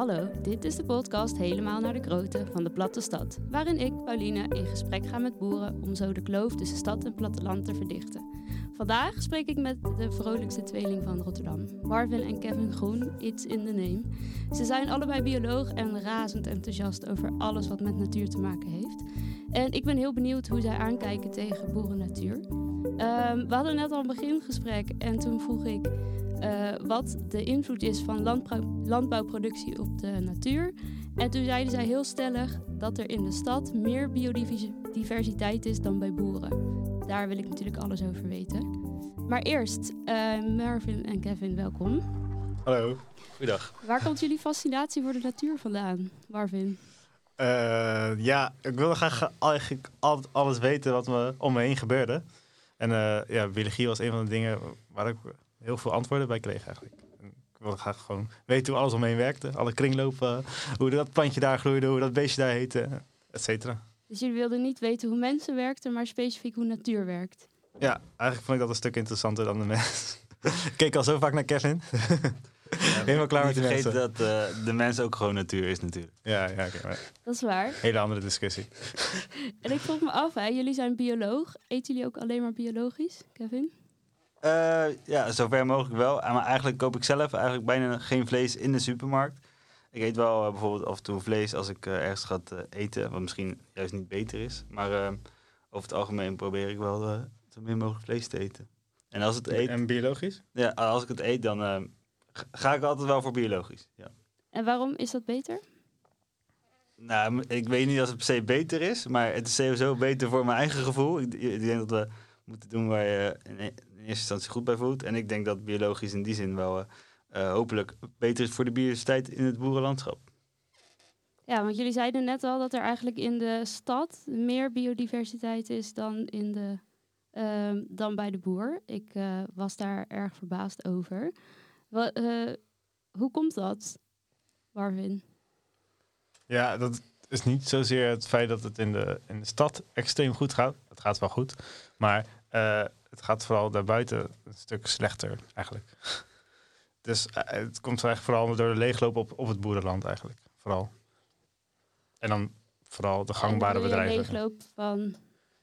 Hallo, dit is de podcast Helemaal naar de Grote van de Platte Stad, waarin ik, Pauline, in gesprek ga met boeren om zo de kloof tussen stad en platteland te verdichten. Vandaag spreek ik met de vrolijkste tweeling van Rotterdam, Marvin en Kevin Groen, It's in the Name. Ze zijn allebei bioloog en razend enthousiast over alles wat met natuur te maken heeft. En ik ben heel benieuwd hoe zij aankijken tegen boerennatuur. Um, we hadden net al een begingesprek en toen vroeg ik uh, wat de invloed is van landbouw, landbouwproductie op de natuur. En toen zeiden zij heel stellig dat er in de stad meer biodiversiteit is dan bij boeren. Daar wil ik natuurlijk alles over weten. Maar eerst, uh, Marvin en Kevin, welkom. Hallo, goeiedag. Waar komt jullie fascinatie voor de natuur vandaan, Marvin? Uh, ja, ik wilde graag eigenlijk altijd alles weten wat me om me heen gebeurde. En uh, ja, biologie was een van de dingen waar ik heel veel antwoorden bij kreeg eigenlijk. En ik wilde graag gewoon weten hoe alles omheen werkte. Alle kringlopen, hoe dat plantje daar groeide, hoe dat beestje daar heette, et cetera. Dus jullie wilden niet weten hoe mensen werkten, maar specifiek hoe natuur werkt? Ja, eigenlijk vond ik dat een stuk interessanter dan de mens. ik keek al zo vaak naar Kevin. Ja, Helemaal klaar met de mensen. dat uh, de mens ook gewoon natuur is natuurlijk. Ja, ja okay, maar... Dat is waar. Hele andere discussie. en ik vroeg me af, hè, jullie zijn bioloog. Eten jullie ook alleen maar biologisch, Kevin? Uh, ja, zover mogelijk wel. Maar eigenlijk koop ik zelf eigenlijk bijna geen vlees in de supermarkt. Ik eet wel uh, bijvoorbeeld af en toe vlees als ik uh, ergens ga eten, wat misschien juist niet beter is. Maar over het algemeen probeer ik wel zo min mogelijk vlees te eten. En als het eet. En biologisch? Ja, als ik het eet, dan ga ik altijd wel voor biologisch. Ja. En waarom is dat beter? Nou, ik weet niet of het per se beter is, maar het is sowieso beter voor mijn eigen gevoel. Ik, ik denk dat we moeten doen waar je in, eerste instantie goed bij voelt. En ik denk dat biologisch in die zin wel uh, hopelijk beter is voor de biodiversiteit in het boerenlandschap. Ja, want jullie zeiden net al dat er eigenlijk in de stad meer biodiversiteit is dan, in de, uh, dan bij de boer. Ik uh, was daar erg verbaasd over. Wat, hoe komt dat, Marvin? Ja, dat is niet zozeer het feit dat het in de, in de stad extreem goed gaat. Het gaat wel goed. Maar het gaat vooral daarbuiten een stuk slechter eigenlijk. Dus uh, het komt echt vooral door de leegloop op, op het boerenland eigenlijk. Vooral. En dan vooral de gangbare en bedrijven. leegloop van...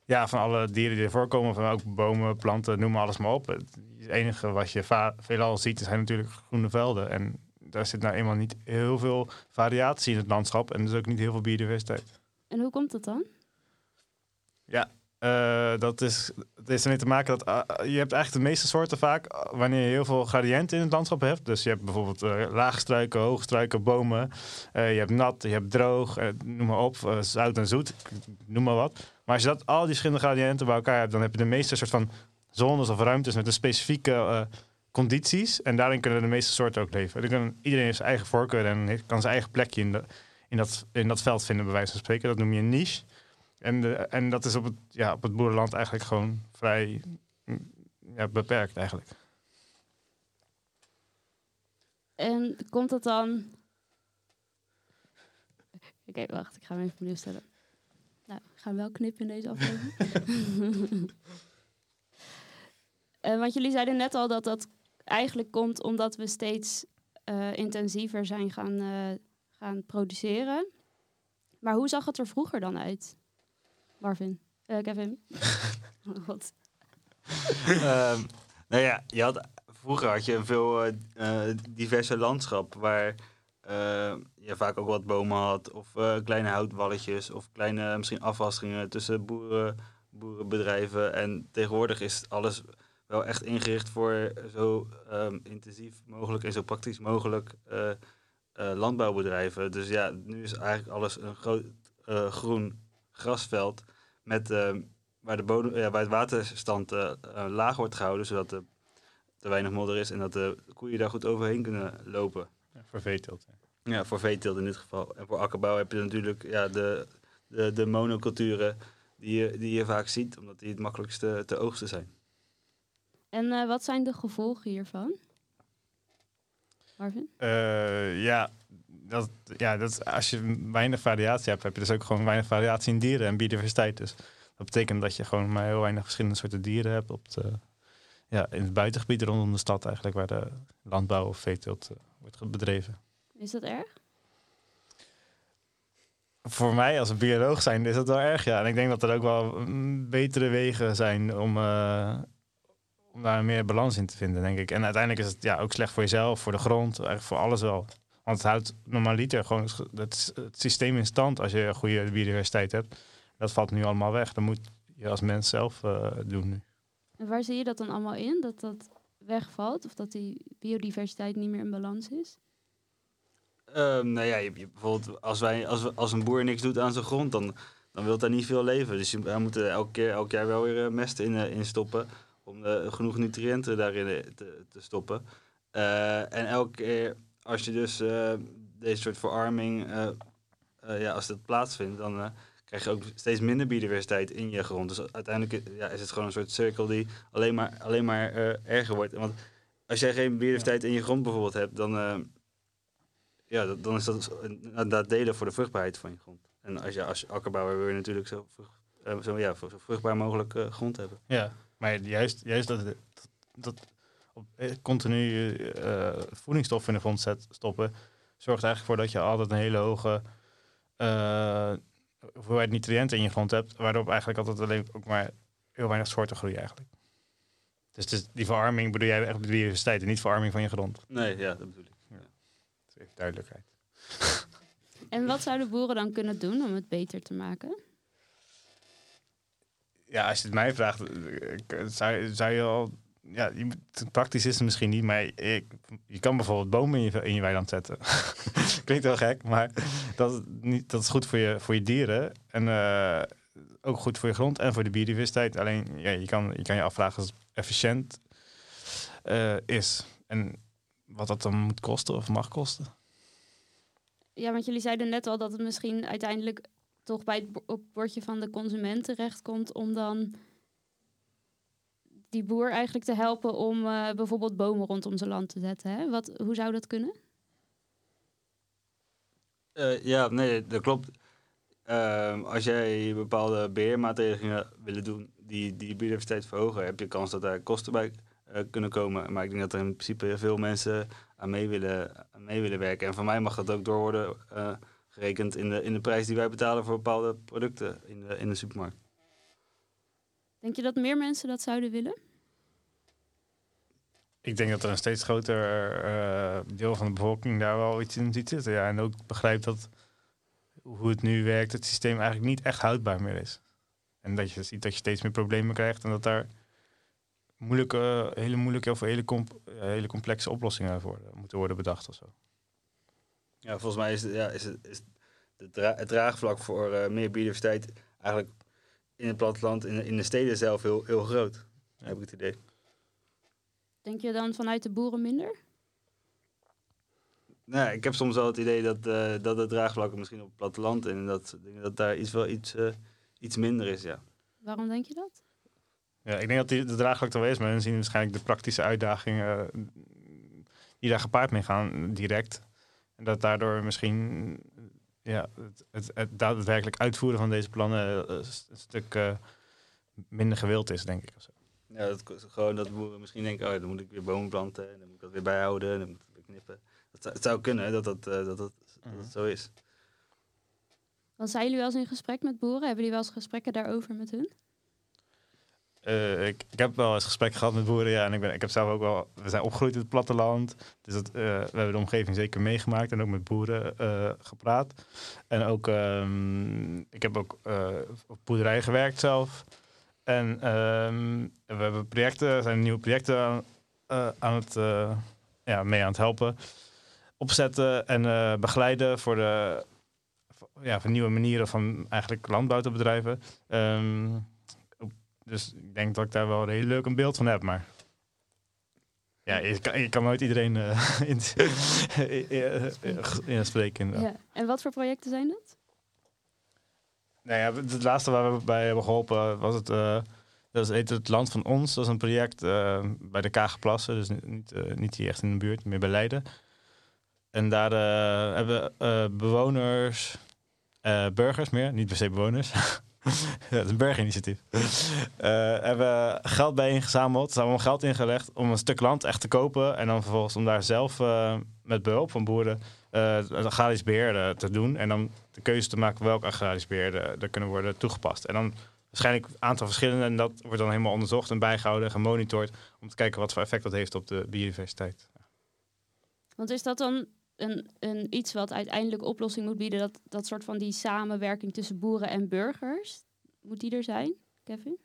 Ja, van alle dieren die er voorkomen. Van ook bomen, planten, noem maar alles maar op. Het enige wat je veelal ziet zijn natuurlijk groene velden. En daar zit nou eenmaal niet heel veel variatie in het landschap. En dus ook niet heel veel biodiversiteit. En hoe komt dat dan? Ja, uh, dat is, het is ermee te maken dat uh, je hebt eigenlijk de meeste soorten vaak wanneer je heel veel gradiënten in het landschap hebt. Dus je hebt bijvoorbeeld uh, lage struiken, hoge struiken, bomen. je hebt nat, je hebt droog, noem maar op, zout en zoet, noem maar wat. Maar als je dat, al die verschillende gradiënten bij elkaar hebt, dan heb je de meeste soort van zones of ruimtes met een specifieke condities. En daarin kunnen de meeste soorten ook leven. Iedereen heeft zijn eigen voorkeur en kan zijn eigen plekje in, in, dat, in dat veld vinden, bij wijze van spreken. Dat noem je een niche. En, de, en dat is op het, ja, op het boerenland eigenlijk gewoon vrij mm, ja, beperkt eigenlijk. En komt dat dan... Oké, wacht, ik ga hem even opnieuw stellen. Nou, we gaan wel knippen in deze aflevering. uh, want jullie zeiden net al dat dat eigenlijk komt omdat we steeds uh, intensiever zijn gaan, uh, gaan produceren. Maar hoe zag het er vroeger dan uit? Marvin. Uh, Kevin. oh, God. um, nou ja, je had, vroeger had je een veel uh, diverse landschap waar uh, je vaak ook wat bomen had. Of kleine houtwalletjes of kleine misschien afwasteringen tussen boeren, boerenbedrijven. En tegenwoordig is alles wel echt ingericht voor zo um, intensief mogelijk en zo praktisch mogelijk landbouwbedrijven. Dus ja, nu is eigenlijk alles een groot groen grasveld met, uh, waar, de bodem, ja, waar het waterstand uh, laag wordt gehouden, zodat er te weinig modder is en dat de koeien daar goed overheen kunnen lopen. Ja, voor veeteelt. Ja, voor veeteelt in dit geval. En voor akkerbouw heb je natuurlijk ja, de, de, de monoculturen die je, die je vaak ziet, omdat die het makkelijkste te oogsten zijn. En wat zijn de gevolgen hiervan? Marvin? ja, dat, ja, dat, als je weinig variatie hebt, heb je dus ook gewoon weinig variatie in dieren en biodiversiteit. Dus dat betekent dat je gewoon maar heel weinig verschillende soorten dieren hebt op de, ja, in het buitengebied rondom de stad eigenlijk, waar de landbouw of veeteelt uh, wordt bedreven. Is dat erg? voor mij als een bioloog zijn is dat wel erg, ja. En ik denk dat er ook wel mm, betere wegen zijn om, eh, om daar meer balans in te vinden, denk ik. En uiteindelijk is het ja, ook slecht voor jezelf, voor de grond, eigenlijk voor alles wel. Want het houdt normaliter gewoon het, het systeem in stand als je een goede biodiversiteit hebt. Dat valt nu allemaal weg. Dat moet je als mens zelf eh, doen nu. En waar zie je dat dan allemaal in? Dat dat wegvalt of dat die biodiversiteit niet meer in balans is? Ehm, nou ja, je, je- bijvoorbeeld als, wij, als, we- als een boer niks doet aan zijn grond, dan, dan wil daar niet veel leven. Dus je, hij moet er elke, keer, elk jaar wel weer eh, mest in, eh, in stoppen om genoeg nutriënten daarin te, te stoppen. Eh, en elke keer als je dus eh, deze soort verarming, eh, eh, ja, als dat plaatsvindt, dan krijg je ook steeds minder biodiversiteit in je grond. Dus uiteindelijk ja, is het gewoon een soort cirkel die alleen maar, alleen maar erger wordt. Want als jij geen biodiversiteit in je grond bijvoorbeeld hebt, dan, ja, dan is dat delen voor de vruchtbaarheid van je grond. En als je als akkerbouwer wil je natuurlijk zo, zo, ja, zo vruchtbaar mogelijk grond hebben. Ja, maar juist, juist dat, dat, continu eh, voedingsstoffen in de grond zet, stoppen, zorgt eigenlijk voor dat je altijd een hele hoge eh, hoeveelheid nutriënten in je grond hebt, waardoor eigenlijk altijd alleen ook maar heel weinig soorten groeien eigenlijk. Dus, het is- die verarming bedoel jij echt de biodiversiteit en niet verarming van je grond. Nee, ja, dat bedoel ik. Dat is even duidelijkheid. En wat zouden boeren dan kunnen doen om het beter te maken? Ja, als je het mij vraagt, eh, zou, zou je al. Ja, praktisch is het misschien niet, maar je kan bijvoorbeeld bomen in je, in je weiland zetten. Klinkt wel gek, maar dat, dat is goed voor je, voor je dieren. En eh, ook goed voor je grond en voor de biodiversiteit. Alleen ja, je, kan, je kan je afvragen of het efficiënt eh, is. En wat dat dan moet kosten of mag kosten. Ja, want jullie zeiden net al dat het misschien uiteindelijk toch bij het bordje van de consument terechtkomt om dan die boer eigenlijk te helpen om eh, bijvoorbeeld bomen rondom zijn land te zetten. Hè? Wat, hoe zou dat kunnen? Eh, ja, nee, dat klopt. Ehm, als jij bepaalde beheermaatregelen willen doen die die biodiversiteit verhogen, heb je kans dat daar kosten bij eh, kunnen komen. Maar ik denk dat er in principe veel mensen aan mee willen, mee willen werken. En voor mij mag dat ook door worden eh, gerekend in de, in de prijs die wij betalen voor bepaalde producten in de, in de supermarkt. Denk je dat meer mensen dat zouden willen? Ik denk dat er een steeds groter eh, deel van de bevolking daar wel iets in ziet zitten. Ja, en ook begrijpt dat hoe het nu werkt, het systeem eigenlijk niet echt houdbaar meer is. En dat je ziet dat je steeds meer problemen krijgt en dat daar moeilijke, hele moeilijke of hele, comp- eh, hele complexe oplossingen voor moeten worden bedacht of zo. Ja, volgens mij is, het- ja, is, het, is de dra- het draagvlak voor eh, meer biodiversiteit eigenlijk in het platteland, in de, in de steden zelf, heel, heel groot. Heb ik het idee. Denk je dan vanuit de boeren minder? Nou, ik heb soms wel het idee dat, eh, dat het draagvlak misschien op het platteland en dat, dat daar iets wel iets, eh, iets minder is, ja. Waarom denk je dat? Ja, ik denk dat die, de draagvlak er wel is, maar dan zien we waarschijnlijk de praktische uitdagingen eh, die daar gepaard mee gaan, direct. En dat daardoor misschien ja, het, het, het daadwerkelijk uitvoeren van deze plannen eh, een stuk eh, minder gewild is, denk ik. of zo. Ja, dat, gewoon dat boeren misschien denken, oh, dan moet ik weer bomen planten en dan moet ik dat weer bijhouden en dan moet ik weer knippen. Dat het zou kunnen dat dat, eh, dat, dat, dat Mhm. het zo is. Want zijn jullie wel eens in gesprek met boeren? Hebben jullie wel eens gesprekken daarover met hun? Eh, ik, heb wel eens gesprekken gehad met boeren, ja, en ik, ben, ik heb zelf ook wel, we zijn opgegroeid in het platteland, dus dat, eh, we hebben de omgeving zeker meegemaakt en ook met boeren eh, gepraat. En ook, ehm, ik heb ook op boerderijen gewerkt zelf. En ehm, we hebben projecten, zijn nieuwe projecten aan, aan het, ja, mee aan het helpen. Opzetten en begeleiden voor de ja, voor nieuwe manieren van eigenlijk landbouw te bedrijven. Ehm, dus ik denk dat ik daar wel een heel leuk een beeld van heb, maar... Ja, je kan, je kan nooit iedereen eh, in, in, in spreken. Ja. En wat voor projecten zijn dat? Nou ja, het laatste waar we bij hebben geholpen was het... eh, dat heet het Land van Ons. Dat is een project eh, bij de Kagerplassen. Dus niet- niet, eh, niet hier echt in de buurt, meer bij Leiden. En daar eh, hebben eh, bewoners... eh, burgers meer, niet per se bewoners. ja, het is een burgerinitiatief. Eh, hebben geld bij ingezameld. Ze hebben geld ingelegd om een stuk land echt te kopen. En dan vervolgens om daar zelf eh, met behulp van boeren eh, het agrarisch te doen. En dan de keuze te maken welk agrarisch beheer er, er kunnen worden toegepast. En dan waarschijnlijk een aantal verschillende. En dat wordt dan helemaal onderzocht en bijgehouden en gemonitord. Om te kijken wat voor effect dat heeft op de biodiversiteit. Want is dat dan een, een iets wat uiteindelijk oplossing moet bieden? Dat, dat soort van die samenwerking tussen boeren en burgers? Moet die er zijn, Kevin?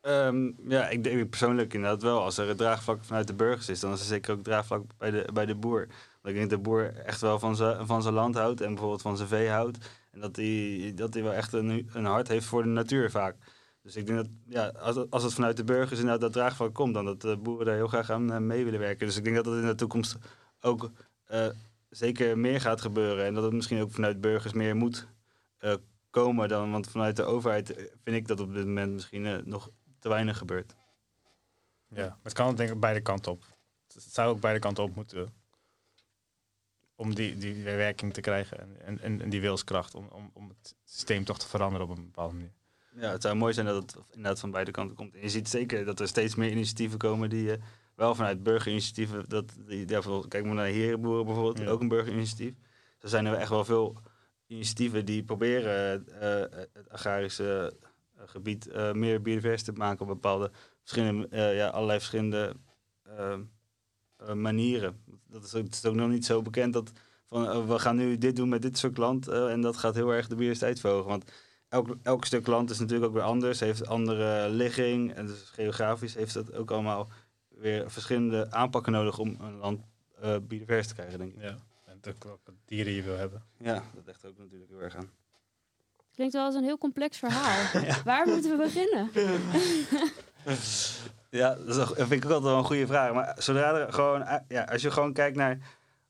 Ehm, ja, ik denk persoonlijk inderdaad wel. Als er een draagvlak vanuit de burgers is, dan is er zeker ook draagvlak bij de, bij de boer. Want ik denk dat de boer echt wel van zijn van land houdt en bijvoorbeeld van zijn vee houdt. En dat hij dat hij wel echt een, een hart heeft voor de natuur vaak. Dus ik denk dat ja, als, als het vanuit de burgers inderdaad dat draagvlak komt, dan dat de boeren daar heel graag aan eh, mee willen werken. Dus ik denk dat dat in de toekomst ook uh, zeker meer gaat gebeuren. En dat het misschien ook vanuit burgers meer moet uh, komen dan. Want vanuit de overheid vind ik dat op dit moment misschien nog te weinig gebeurt. Ja, het kan denk ik beide kanten op. Het zou ook beide kanten op moeten. Om die, die werking te krijgen en, en, en die wilskracht om, om, om het systeem toch te veranderen op een bepaalde manier. Ja, het zou mooi zijn dat het inderdaad van beide kanten komt. En je ziet zeker dat er steeds meer initiatieven komen die wel vanuit burgerinitiatieven. Dat, die, kijk maar naar Herenboeren bijvoorbeeld, ook een burgerinitiatief. Er zijn er echt wel veel initiatieven die proberen uh, het agrarische gebied uh, meer biodivers te maken op bepaalde verschillende, uh, ja, allerlei verschillende uh, manieren. Dat is, ook, het is ook nog niet zo bekend dat van we gaan nu dit doen met dit soort land en dat gaat heel erg de biodiversiteit verhogen. Want elk, elk stuk land is natuurlijk ook weer anders, heeft andere ligging en dus geografisch heeft dat ook allemaal weer verschillende aanpakken nodig om een land biodivers te krijgen, denk ik. Ja, en welke dieren je wil hebben. Ja, dat ligt ook natuurlijk heel erg aan. Klinkt wel als een heel complex verhaal. Waar moeten we beginnen? ja, dat vind ik ook altijd wel een goede vraag. Maar zodra er gewoon, eh, ja, als je gewoon kijkt naar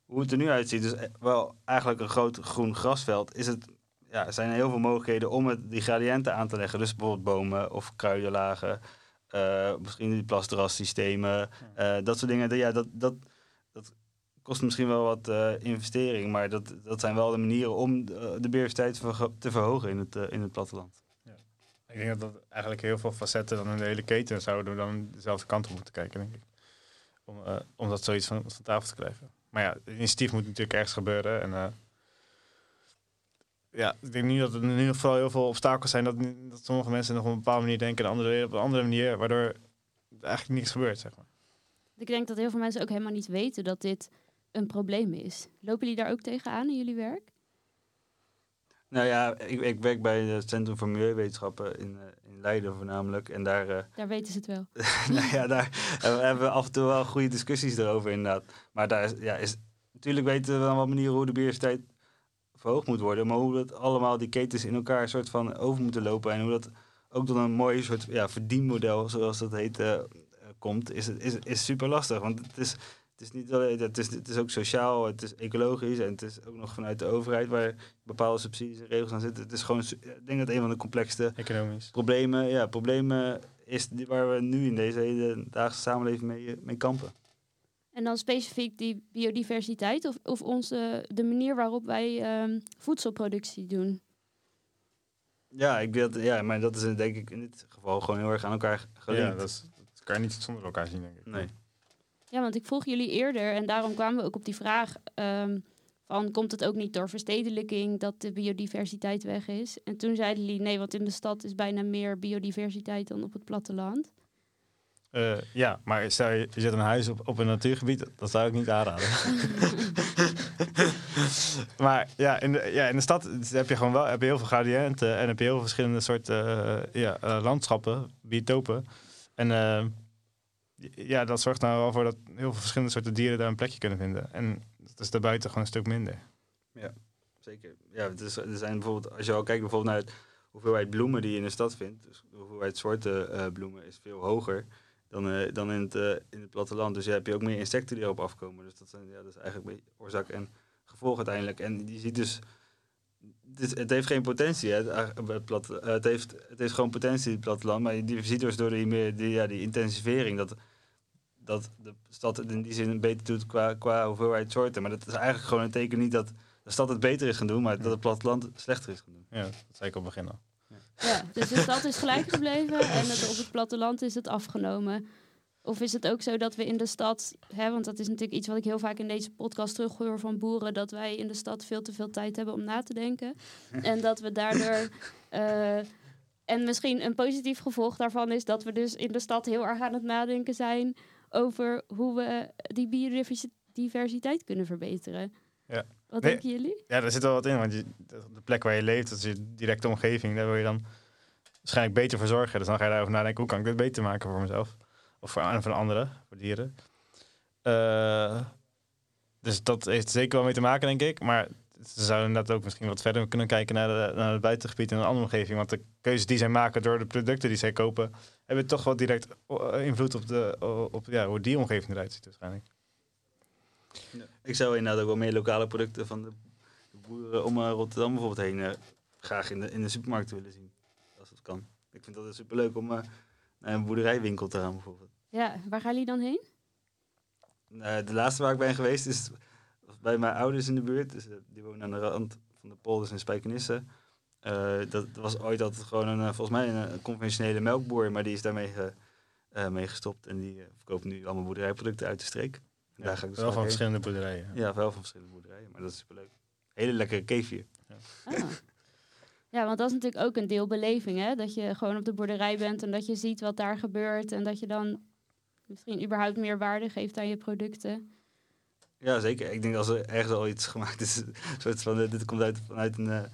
hoe het er nu uitziet, dus eh, wel eigenlijk een groot groen grasveld, is het, ja, zijn er heel veel mogelijkheden om het, die gradiënten aan te leggen. Dus bijvoorbeeld bomen of kruidenlagen, uh, misschien die plasdrassystemen, uh, dat soort dingen. Ja, dat, dat, kost misschien wel wat uh, investering, maar dat, dat zijn wel de manieren om de, biodiversiteit te verhogen in het, in het platteland. Ja. Ik denk dat dat eigenlijk heel veel facetten dan in de hele keten zouden dan dezelfde kant op moeten kijken, denk ik. Om, om dat zoiets van, van tafel te krijgen. Maar ja, het initiatief moet natuurlijk ergens gebeuren. En ja, ik denk niet dat er nu nog vooral heel veel obstakels zijn dat, dat sommige mensen nog op een bepaalde manier denken en andere op een andere manier, waardoor eigenlijk niks gebeurt, zeg maar. Ik denk dat heel veel mensen ook helemaal niet weten dat dit een probleem is. Lopen jullie daar ook tegenaan in jullie werk? Nou ja, ik, ik werk bij het Centrum voor Milieuwetenschappen in, uh, in Leiden voornamelijk. En daar, uh, daar weten ze het wel. nou ja, daar hebben we af en toe wel goede discussies erover inderdaad. Maar daar is, ja, is, natuurlijk weten we wel wat manieren hoe de biodiversiteit verhoogd moet worden. Maar hoe dat allemaal die ketens in elkaar soort van over moeten lopen. En hoe dat ook tot een mooi soort ja, verdienmodel, zoals dat heet, uh, komt, is, is, is super lastig. Want het is het is niet alleen, het is, het is ook sociaal, het is ecologisch en het is ook nog vanuit de overheid waar bepaalde subsidies en regels aan zitten. Het is gewoon, ik denk dat een van de complexste Economisch. problemen, ja, problemen is waar we nu in deze hele dagelijkse samenleving mee, mee kampen. En dan specifiek die biodiversiteit of, of onze, de manier waarop wij um, voedselproductie doen? Ja, ik dat, ja, maar dat is denk ik in dit geval gewoon heel erg aan elkaar gelinkt. Ja, dat, is, dat kan je niet zonder elkaar zien, denk ik. Nee. Ja, want ik vroeg jullie eerder, en daarom kwamen we ook op die vraag: um, van komt het ook niet door verstedelijking dat de biodiversiteit weg is? En toen zeiden jullie nee, want in de stad is bijna meer biodiversiteit dan op het platteland. Uh, ja, maar stel je, je zet een huis op, op een natuurgebied, dat zou ik niet aanraden. maar ja in, de, ja, in de stad heb je gewoon wel heb je heel veel gradiënten en heb je heel veel verschillende soorten uh, ja, uh, landschappen, biotopen. En ja, dat zorgt nou wel voor dat heel veel verschillende soorten dieren daar een plekje kunnen vinden. En dat is daarbuiten gewoon een stuk minder. Ja, zeker. Ja, het er zijn bijvoorbeeld, als je al kijkt bijvoorbeeld naar de hoeveelheid bloemen die je in de stad vindt, dus de hoeveelheid soorten bloemen is veel hoger dan, uh, dan in, het, uh, in het platteland. Dus je hebt je ook meer insecten die erop afkomen. Dus dat, zijn, ja, dat is eigenlijk oorzaak en gevolg uiteindelijk. En je ziet dus het, het, heeft geen potentie. Hè. Het, plat, het, heeft, het heeft gewoon potentie, het platteland. Maar je ziet dus door die, meer, die, ja, die intensivering dat dat de stad het in die zin beter doet qua, qua hoeveelheid soorten. Maar dat is eigenlijk gewoon een teken niet dat de stad het beter is gaan doen, maar dat het platteland slechter is gaan doen. Ja, dat zei ik al begin al. Ja. dus de stad is gelijk gebleven en het, op het platteland is het afgenomen. Of is het ook zo dat we in de stad, hè, want dat is natuurlijk iets wat ik heel vaak in deze podcast terughoor van boeren, dat wij in de stad veel te veel tijd hebben om na te denken. en dat we daardoor. eh, en misschien een positief gevolg daarvan is dat we dus in de stad heel erg aan het nadenken zijn over hoe we die biodiversiteit kunnen verbeteren. Ja. Wat Nee. denken jullie? Ja, daar zit wel wat in. Want je, de de plek waar je leeft, dat is je directe omgeving. Daar wil je dan waarschijnlijk beter voor zorgen. Dus dan ga je daarover nadenken, hoe kan ik dit beter maken voor mezelf? Of voor, voor anderen, voor dieren. Eh, dus dat heeft zeker wel mee te maken, denk ik. Maar ze zouden inderdaad ook misschien wat verder kunnen kijken naar, de, naar het buitengebied en een andere omgeving. Want de keuzes die zij maken door de producten die zij kopen, hebben toch wel direct eh, invloed op, de, op ja, hoe die omgeving eruit ziet waarschijnlijk. Ik zou inderdaad ook wel meer lokale producten van de, de boeren om eh, Rotterdam bijvoorbeeld heen eh, graag in de, in de supermarkt willen zien. Als dat kan. Ik vind dat superleuk om eh, naar een boerderijwinkel te gaan bijvoorbeeld. Ja, waar gaan jullie dan heen? De laatste waar ik ben geweest is bij mijn ouders in de buurt. Dus, die wonen aan de rand van de polders in Spijkenisse. Eh, dat was ooit altijd gewoon een, volgens mij een, een conventionele melkboer, maar die is daarmee ge- mee gestopt. En die verkoopt nu allemaal boerderijproducten uit de streek. Ik dus wel van heen. verschillende boerderijen. Ja, wel van verschillende boerderijen, maar dat is superleuk. Hele lekkere keefje. Ah. Ja, want dat is natuurlijk ook een deel beleving, hè? Dat je gewoon op de boerderij bent en dat je ziet wat daar gebeurt en dat je dan misschien überhaupt meer waarde geeft aan je producten. Ja, zeker. Ik denk als er ergens al iets gemaakt is, een soort van, dit komt uit, vanuit, een, eh,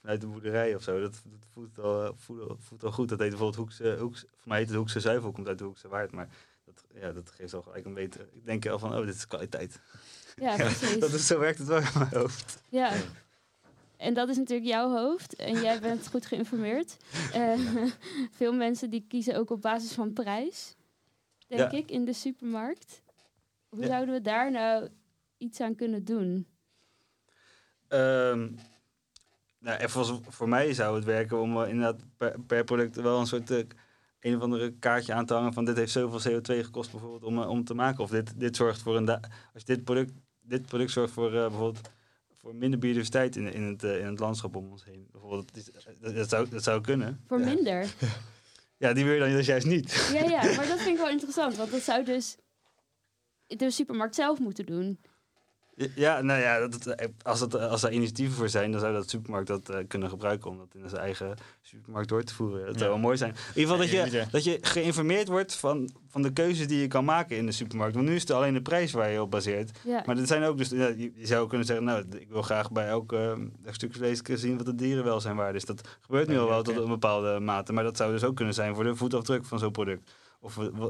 vanuit de boerderij of zo. Dat, dat voelt, al, eh, voelt, voelt al goed. Dat heet bijvoorbeeld Hoekse, Hoekse, voor mij heet het Hoekse zuivel, komt uit de Hoekse Waard. Maar dat, ja, dat geeft al gelijk een beter, ik denk al van, oh, dit is kwaliteit. Ja, precies. Dat is, zo werkt het wel in mijn hoofd. Ja. En dat is natuurlijk jouw hoofd en jij bent goed geïnformeerd. Eh, veel mensen die kiezen ook op basis van prijs, denk Ja. ik, in de supermarkt. Hoe Ja. zouden we daar nou iets aan kunnen doen? Ehm, nou, en voor, mij zou het werken om eh, inderdaad per, per product wel een soort eh, een of andere kaartje aan te hangen van dit heeft zoveel CO2 gekost bijvoorbeeld om, eh, om te maken. Of dit, dit zorgt voor een als dit product, dit product zorgt voor eh, bijvoorbeeld voor minder biodiversiteit in, in, het, eh, in het landschap om ons heen. Bijvoorbeeld, dat, is- dat, dat zou, dat zou kunnen. Voor ja. minder. Ja, die wil je dan dus juist niet. Ja, ja, maar dat vind ik wel interessant, want dat zou dus de supermarkt zelf moeten doen. Ja, nou ja, dat, dat- als, het, als daar initiatieven voor zijn, dan zou dat supermarkt dat eh, kunnen gebruiken om dat in zijn eigen supermarkt door te voeren. Dat zou Ja. wel mooi zijn. In ieder geval dat je, dat je geïnformeerd wordt van, van de keuzes die je kan maken in de supermarkt. Want nu is het alleen de prijs waar je op baseert. Ja, Maar er zijn ook dus, ja, je, zou kunnen zeggen, nou, ik wil graag bij elk eh, stuk vlees zien wat de dierenwelzijnwaarde is. Dat gebeurt nu Ja, al wel ja, tot een bepaalde mate, maar dat zou dus ook kunnen zijn voor de voetafdruk van zo'n product. Of eh, eh,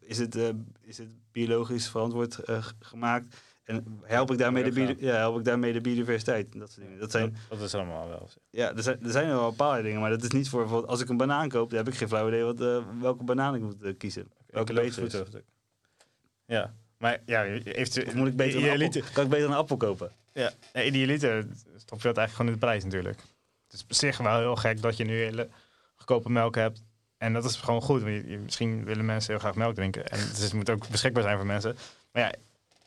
is het, eh, is het biologisch verantwoord eh, gemaakt? En help ik, daarmee de Ja, help ik daarmee de biodiversiteit? Dat soort dingen. Dat zijn, Dat, is allemaal wel. ja, er zijn, er zijn wel bepaalde dingen, maar dat is niet voor bijvoorbeeld als ik een banaan koop, dan heb ik geen flauw idee wat, eh, welke banaan ik moet eh, kiezen. Welke beter is. Ja, maar ja, moet ik beter een appel, kan ik beter een appel kopen? ja, nee, idealiter stop je dat eigenlijk gewoon in de prijs natuurlijk. Het is op zich wel heel gek dat je nu hele goedkope melk hebt. En dat is gewoon goed, want je, je- misschien willen mensen heel graag melk drinken. En dus het moet ook beschikbaar zijn voor mensen. Maar ja,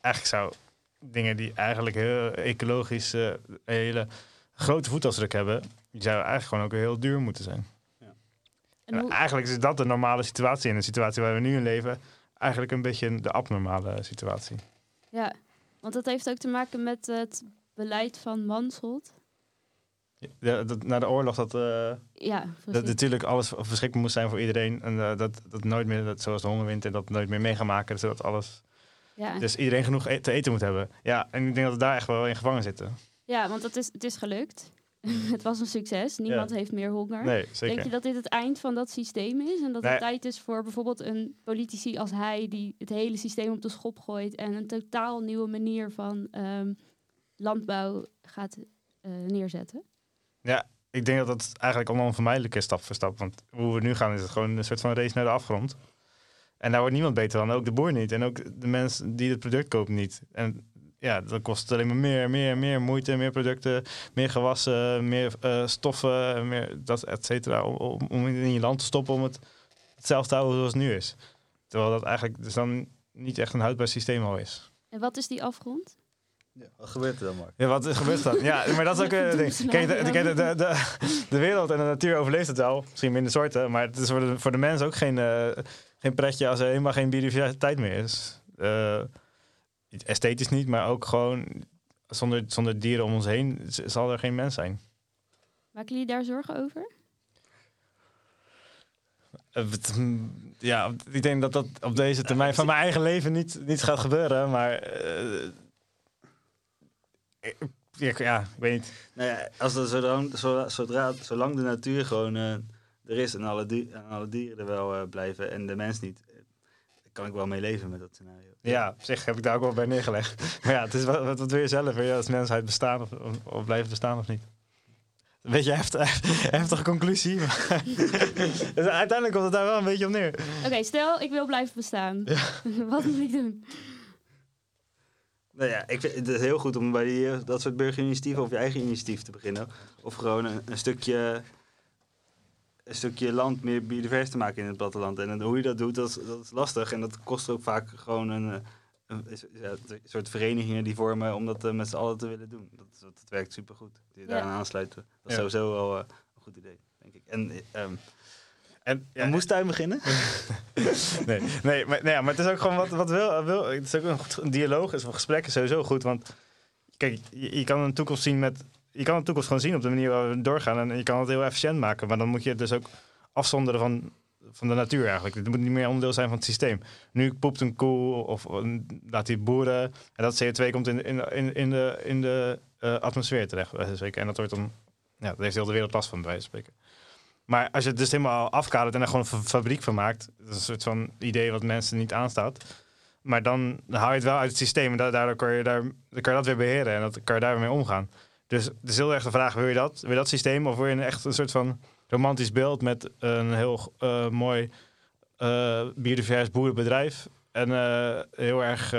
eigenlijk zou dingen die eigenlijk heel ecologisch eh, een hele grote voetafdruk hebben, die zouden eigenlijk gewoon ook heel duur moeten zijn. en En hoe, eigenlijk is dat de normale situatie. En de situatie waar we nu in leven, eigenlijk een beetje de abnormale situatie. ja, want dat heeft ook te maken met het beleid van Mansholt. De, dat- na de oorlog dat, eh, Ja, dat natuurlijk alles beschikbaar moest zijn voor iedereen. En eh, dat, dat nooit meer, dat, zoals de hongerwinter, dat nooit meer mee gaan maken. Zodat alles, ja. dus iedereen genoeg e- te eten moet hebben. Ja, en ik denk dat we daar echt wel in gevangen zitten. ja, want het is, het is gelukt. het was een succes. Niemand heeft meer honger. Nee, zeker. Denk je dat dit het eind van dat systeem is? En dat het tijd is voor bijvoorbeeld een politici als hij... die het hele systeem op de schop gooit... en een totaal nieuwe manier van ehm, landbouw gaat eh, neerzetten? Ik denk dat dat eigenlijk allemaal onvermijdelijk is, stap voor stap. Want hoe we nu gaan, is het gewoon een soort van race naar de afgrond. En daar wordt niemand beter van, ook de boer niet. En ook de mensen die het product kopen niet. En ja, dan kost alleen maar meer, meer, meer moeite, meer producten, meer gewassen, meer eh, stoffen, meer dat, et cetera. Om, om, in je land te stoppen om het hetzelfde te houden zoals het nu is. Terwijl dat eigenlijk dus dan niet echt een houdbaar systeem al is. En wat is die afgrond? Wat gebeurt er dan, Mark? Ja, wat gebeurt er dan? Ja, maar dat is ook een Doe ding. Kijk, de, de, de, de, de wereld en de natuur overleeft het wel. Misschien minder soorten, maar het is voor de, voor de mens ook geen, eh, geen pretje als er helemaal geen biodiversiteit meer is. Eh, esthetisch niet, maar ook gewoon zonder, zonder dieren om ons heen zal er geen mens zijn. Maken jullie daar zorgen over? Eh, mm, Ja, ik denk dat dat op deze termijn van mijn eigen leven niet, niet gaat gebeuren, maar... ik- ja, ja, ik weet niet. Nou ja, als er zolang, zodra, zodra, zolang de natuur gewoon eh, er is en alle, di- en alle dieren er wel eh, blijven en de mens niet, eh, kan ik wel mee leven met dat scenario. Ja, op zich heb ik daar ook wel bij neergelegd. Maar ja, het is wat, wat, wat wil je zelf? Wil je als mensheid bestaan of, of, of blijven bestaan of niet? Een beetje heftig, heftige conclusie. Maar dus uiteindelijk komt het daar wel een beetje op neer. Oké, stel ik wil blijven bestaan. Wat moet ik doen? Nou ja, ik vind het heel goed om bij die, eh, dat soort burgerinitiatieven of je eigen initiatief te beginnen. Of gewoon een, een stukje een stukje land meer biodivers te maken in het platteland. En dan hoe je dat doet, dat is, dat is lastig. En dat kost ook vaak gewoon een, eh, een, soort verenigingen die vormen om dat eh, met z'n allen te willen doen. Dat, dat werkt supergoed. Die je Ja. daaraan aansluiten. Dat is Ja. sowieso wel een goed idee, denk ik. En ehm En, een moestuin beginnen? nee, nee, maar, nee, ja, maar het is ook gewoon wat, wat wil, wil. Het is ook een, goed- een dialoog, is een gesprek is sowieso goed. Want kijk, je, je kan een toekomst zien met. Je kan een toekomst gewoon zien op de manier waar we doorgaan. En je kan het heel efficiënt maken. Maar dan moet je het dus ook afzonderen van, van de natuur eigenlijk. Het moet niet meer onderdeel zijn van het systeem. Nu poept een koe of een- laat die boeren. En dat CO2 komt in, in, in, in de, in de eh, atmosfeer terecht. En dat wordt dan. Ja, daar heeft heel de wereld last van, bij spreken. Maar als je het dus helemaal afkadert en er gewoon een fa- fabriek van maakt, dat is een soort van idee wat mensen niet aanstaat. Maar dan haal je het wel uit het systeem en da- daardoor kan je, daar, kan je dat weer beheren en dat kan je daar weer mee omgaan. Dus het is heel erg de vraag, wil je dat? Wil je dat systeem of wil je een echt een soort van romantisch beeld met een heel eh, mooi eh, biodivers boerenbedrijf en eh, heel erg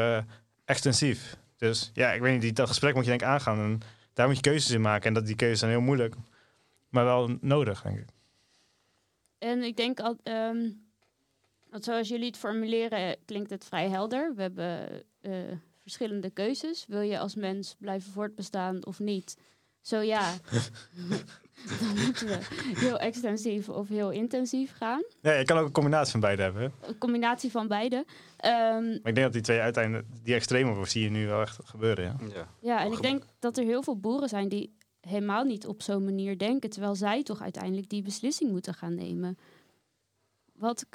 extensief. Dus ja, ik weet niet, dat gesprek moet je denk ik aangaan en daar moet je keuzes in maken en dat, die keuzes zijn heel moeilijk, maar wel nodig denk ik. En ik denk al, ehm, want zoals jullie het formuleren, klinkt het vrij helder. We hebben eh, verschillende keuzes. Wil je als mens blijven voortbestaan of niet? Zo ja, dan moeten we heel extensief of heel intensief gaan. Ja, je kan ook een combinatie van beide hebben. Een combinatie van beide. Ehm, Maar ik denk dat die twee uiteindelijk, die extreme zie je nu wel echt gebeuren. Ja. Ja. ja, en ik denk dat er heel veel boeren zijn die helemaal niet op zo'n manier denken, terwijl zij toch uiteindelijk die beslissing moeten gaan nemen. Wat,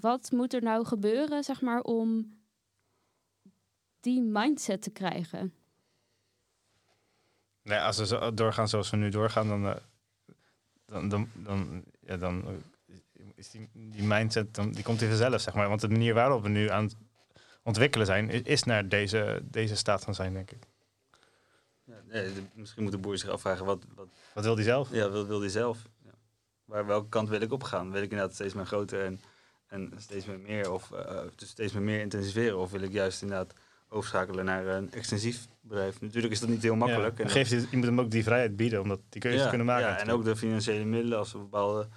wat moet er nou gebeuren, zeg maar, om die mindset te krijgen? Nee, als we zo doorgaan zoals we nu doorgaan, dan, eh, dan, dan, ja, dan eh, is die, mindset, dan, die komt hij vanzelf, zeg maar. Want de manier waarop we nu aan het ontwikkelen zijn, is naar deze, deze staat van zijn, denk ik. Nee, misschien moet de boer zich afvragen, wat, wat, Wat wil hij zelf? ja, wat wil hij zelf? Ja. Waar, welke kant wil ik op gaan? Wil ik inderdaad steeds meer groter en, en steeds meer meer, of eh, dus steeds meer intensiveren? Of wil ik juist inderdaad overschakelen naar een extensief bedrijf? Natuurlijk is dat niet heel makkelijk. Ja, en geeft je moet hem ook die vrijheid bieden om dat, die keuze te kunnen maken. Ja, en ook de financiële middelen, als we bepaalde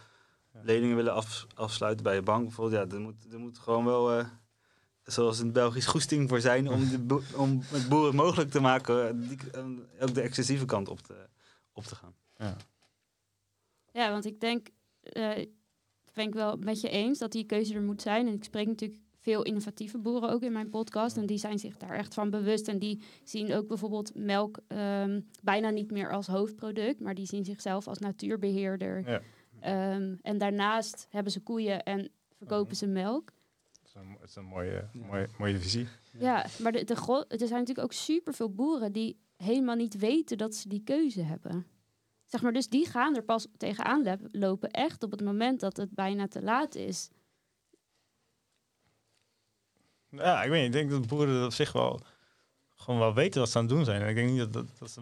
Ja. leningen willen af, afsluiten bij je bank bijvoorbeeld. Ja, er moet, er moet gewoon wel, eh, zoals in het Belgisch, goesting voor zijn om, de bo- om het boeren mogelijk te maken, die, ook de excessieve kant op te, op te gaan. Ja. Ja, want ik denk, eh, ben ik wel met je eens dat die keuze er moet zijn. En ik spreek natuurlijk veel innovatieve boeren ook in mijn podcast. En die zijn zich daar echt van bewust. En die zien ook bijvoorbeeld melk ehm, bijna niet meer als hoofdproduct, maar die zien zichzelf als natuurbeheerder. Ja. Ehm, en daarnaast hebben ze koeien en verkopen Mhm. ze melk. Dat is een, dat is een mooie, mooie, mooie visie. Ja, maar de, de er zijn natuurlijk ook superveel boeren die helemaal niet weten dat ze die keuze hebben. Zeg maar, dus die gaan er pas tegenaan lopen, echt op het moment dat het bijna te laat is. Ja, ik weet niet. Ik denk dat boeren op zich wel gewoon wel weten wat ze aan het doen zijn. En ik denk niet dat, dat, dat ze,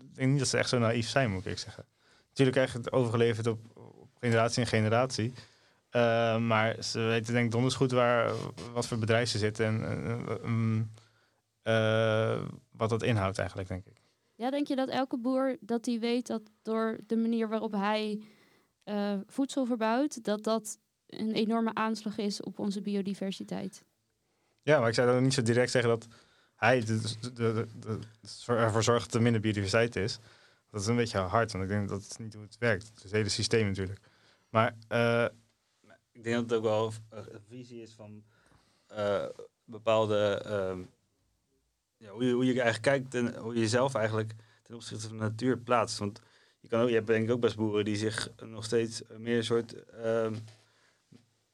ik denk niet dat ze echt zo naïef zijn, moet ik zeggen. Natuurlijk echt het overgeleverd op, op generatie en generatie. Eh, maar ze weten denk ik donders goed waar, wat voor bedrijf ze zitten en mm, eh, wat dat inhoudt eigenlijk, denk ik. Ja, denk je dat elke boer dat die weet dat door de manier waarop hij eh, voedsel verbouwt, dat dat een enorme aanslag is op onze biodiversiteit? Ja, maar ik zou dan niet zo direct zeggen dat hij de, de, de, de- ervoor zorgt dat er minder biodiversiteit is. Dat is een beetje hard, want ik denk dat het niet hoe het werkt. Het hele systeem natuurlijk. Maar Ik denk dat het ook wel een visie is van eh, bepaalde. ehm, ja, hoe, je, hoe je eigenlijk kijkt en hoe je jezelf eigenlijk ten opzichte van de natuur plaatst. Want je, kan ook, je hebt denk ik ook best boeren die zich nog steeds meer een soort. ehm,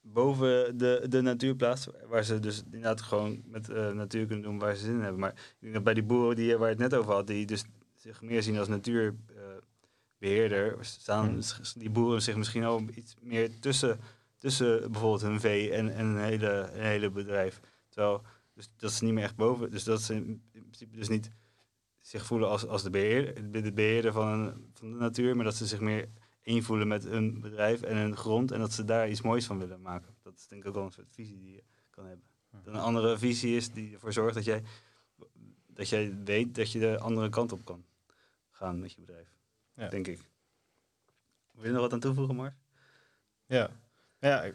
boven de, de natuur plaatsen. Waar ze dus inderdaad gewoon met eh, natuur kunnen doen waar ze zin in hebben. Maar ik denk dat bij die boeren die, waar je het net over had, die dus zich meer zien als natuurbeheerder, staan Hmm. die boeren zich misschien al iets meer tussen tussen bijvoorbeeld hun vee en, en een, hele, een hele bedrijf. Terwijl, dus dat ze niet meer echt boven, dus dat ze in principe dus niet zich voelen als, als de, beheer, de beheerder van, een, van de natuur, maar dat ze zich meer één voelen met hun bedrijf en hun grond en dat ze daar iets moois van willen maken. Dat is denk ik ook wel een soort visie die je kan hebben. Dat een andere visie is die ervoor zorgt dat jij, dat jij weet dat je de andere kant op kan gaan met je bedrijf. Ja. Denk ik. Wil je nog wat aan toevoegen, Mars? ja, ja, ik,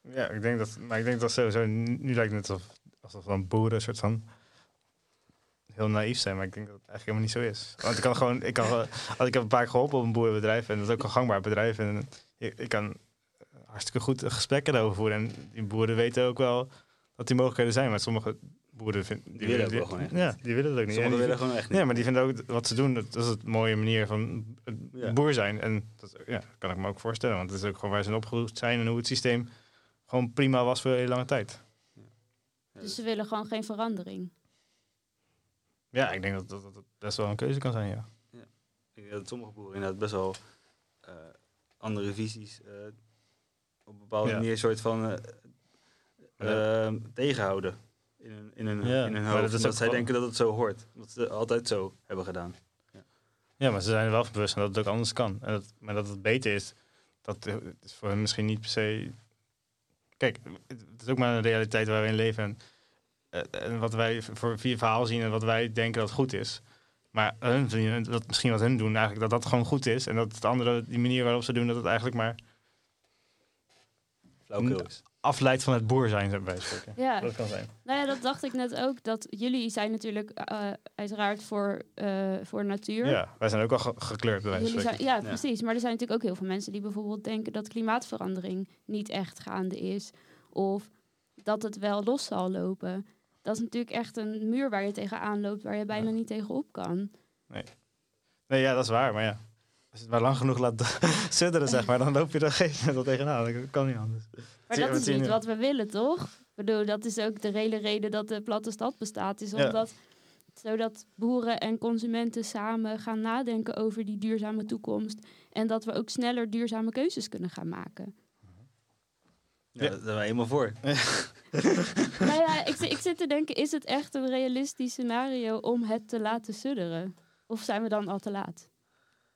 ja, ik denk dat, maar ik denk dat sowieso, nu lijkt het alsof, alsof dan boeren soort van heel naïef zijn, maar ik denk dat het eigenlijk helemaal niet zo is. Want ik kan gewoon, ik kan, als ik heb een paar geholpen op een boerenbedrijf en dat is ook een gangbaar bedrijf en ik, ik kan hartstikke goed gesprekken daarover voeren en die boeren weten ook wel dat die mogelijkheden zijn, maar sommige boeren vinden, Die willen het wel gewoon echt ja, die willen het ook niet. En Sommigen willen gewoon echt niet. Ja, maar die vinden ook wat ze doen, dat, dat is het mooie manier van Ja. boer zijn. En dat ja, kan ik me ook voorstellen, want het is ook gewoon waar ze in opgegroeid zijn en hoe het systeem gewoon prima was voor een hele lange tijd. Dus ze willen gewoon geen verandering. Ja, ik denk dat dat, dat best wel een keuze kan zijn, ja. Ik denk dat sommige boeren inderdaad best wel eh, andere visies eh, op een bepaalde Ja. manier soort van eh, Ja. ehm, tegenhouden in hun, in hun, Ja, in hun maar hoofd. dat omdat zij wel- denken dat het zo hoort. Omdat ze altijd zo hebben gedaan. Ja, maar ze zijn er wel van bewust dat het ook anders kan. En dat, maar dat het beter is, dat eh, is voor hen misschien niet per se... Kijk, het is ook maar een realiteit waar we in leven. En, eh, en wat wij voor vier verhaal zien en wat wij denken dat goed is. Maar hun zien, dat misschien wat hun doen, eigenlijk dat dat gewoon goed is. En dat het andere, die manier waarop ze doen, dat het eigenlijk maar Flauwkul is. Afleidt van het boer zijn, bij spreken. Ja, Dat kan zijn. nou ja, dat dacht ik net ook. Dat jullie zijn natuurlijk eh, uiteraard voor, eh, voor natuur. Ja, wij zijn ook al ge- gekleurd, bij wijze van Jullie spreken. zijn, ja, Ja. precies. Maar er zijn natuurlijk ook heel veel mensen die bijvoorbeeld denken dat klimaatverandering niet echt gaande is. Of dat het wel los zal lopen. Dat is natuurlijk echt een muur waar je tegenaan loopt, waar je bijna Ja. niet tegenop kan. Nee, ja, dat is waar, maar ja. Als je het maar lang genoeg laat sudderen, zeg maar, dan loop je er geen wel tegenaan. Dat kan niet anders. Maar dat is niet wat we willen, toch? Ik bedoel, dat is ook de hele reden dat de platte stad bestaat. Is Ja. omdat, zodat boeren en consumenten samen gaan nadenken over die duurzame toekomst. En dat we ook sneller duurzame keuzes kunnen gaan maken. Ja, Ja. Daar zijn we helemaal voor. nou ja, ik, ik zit te denken, is het echt een realistisch scenario om het te laten sudderen? Of zijn we dan al te laat?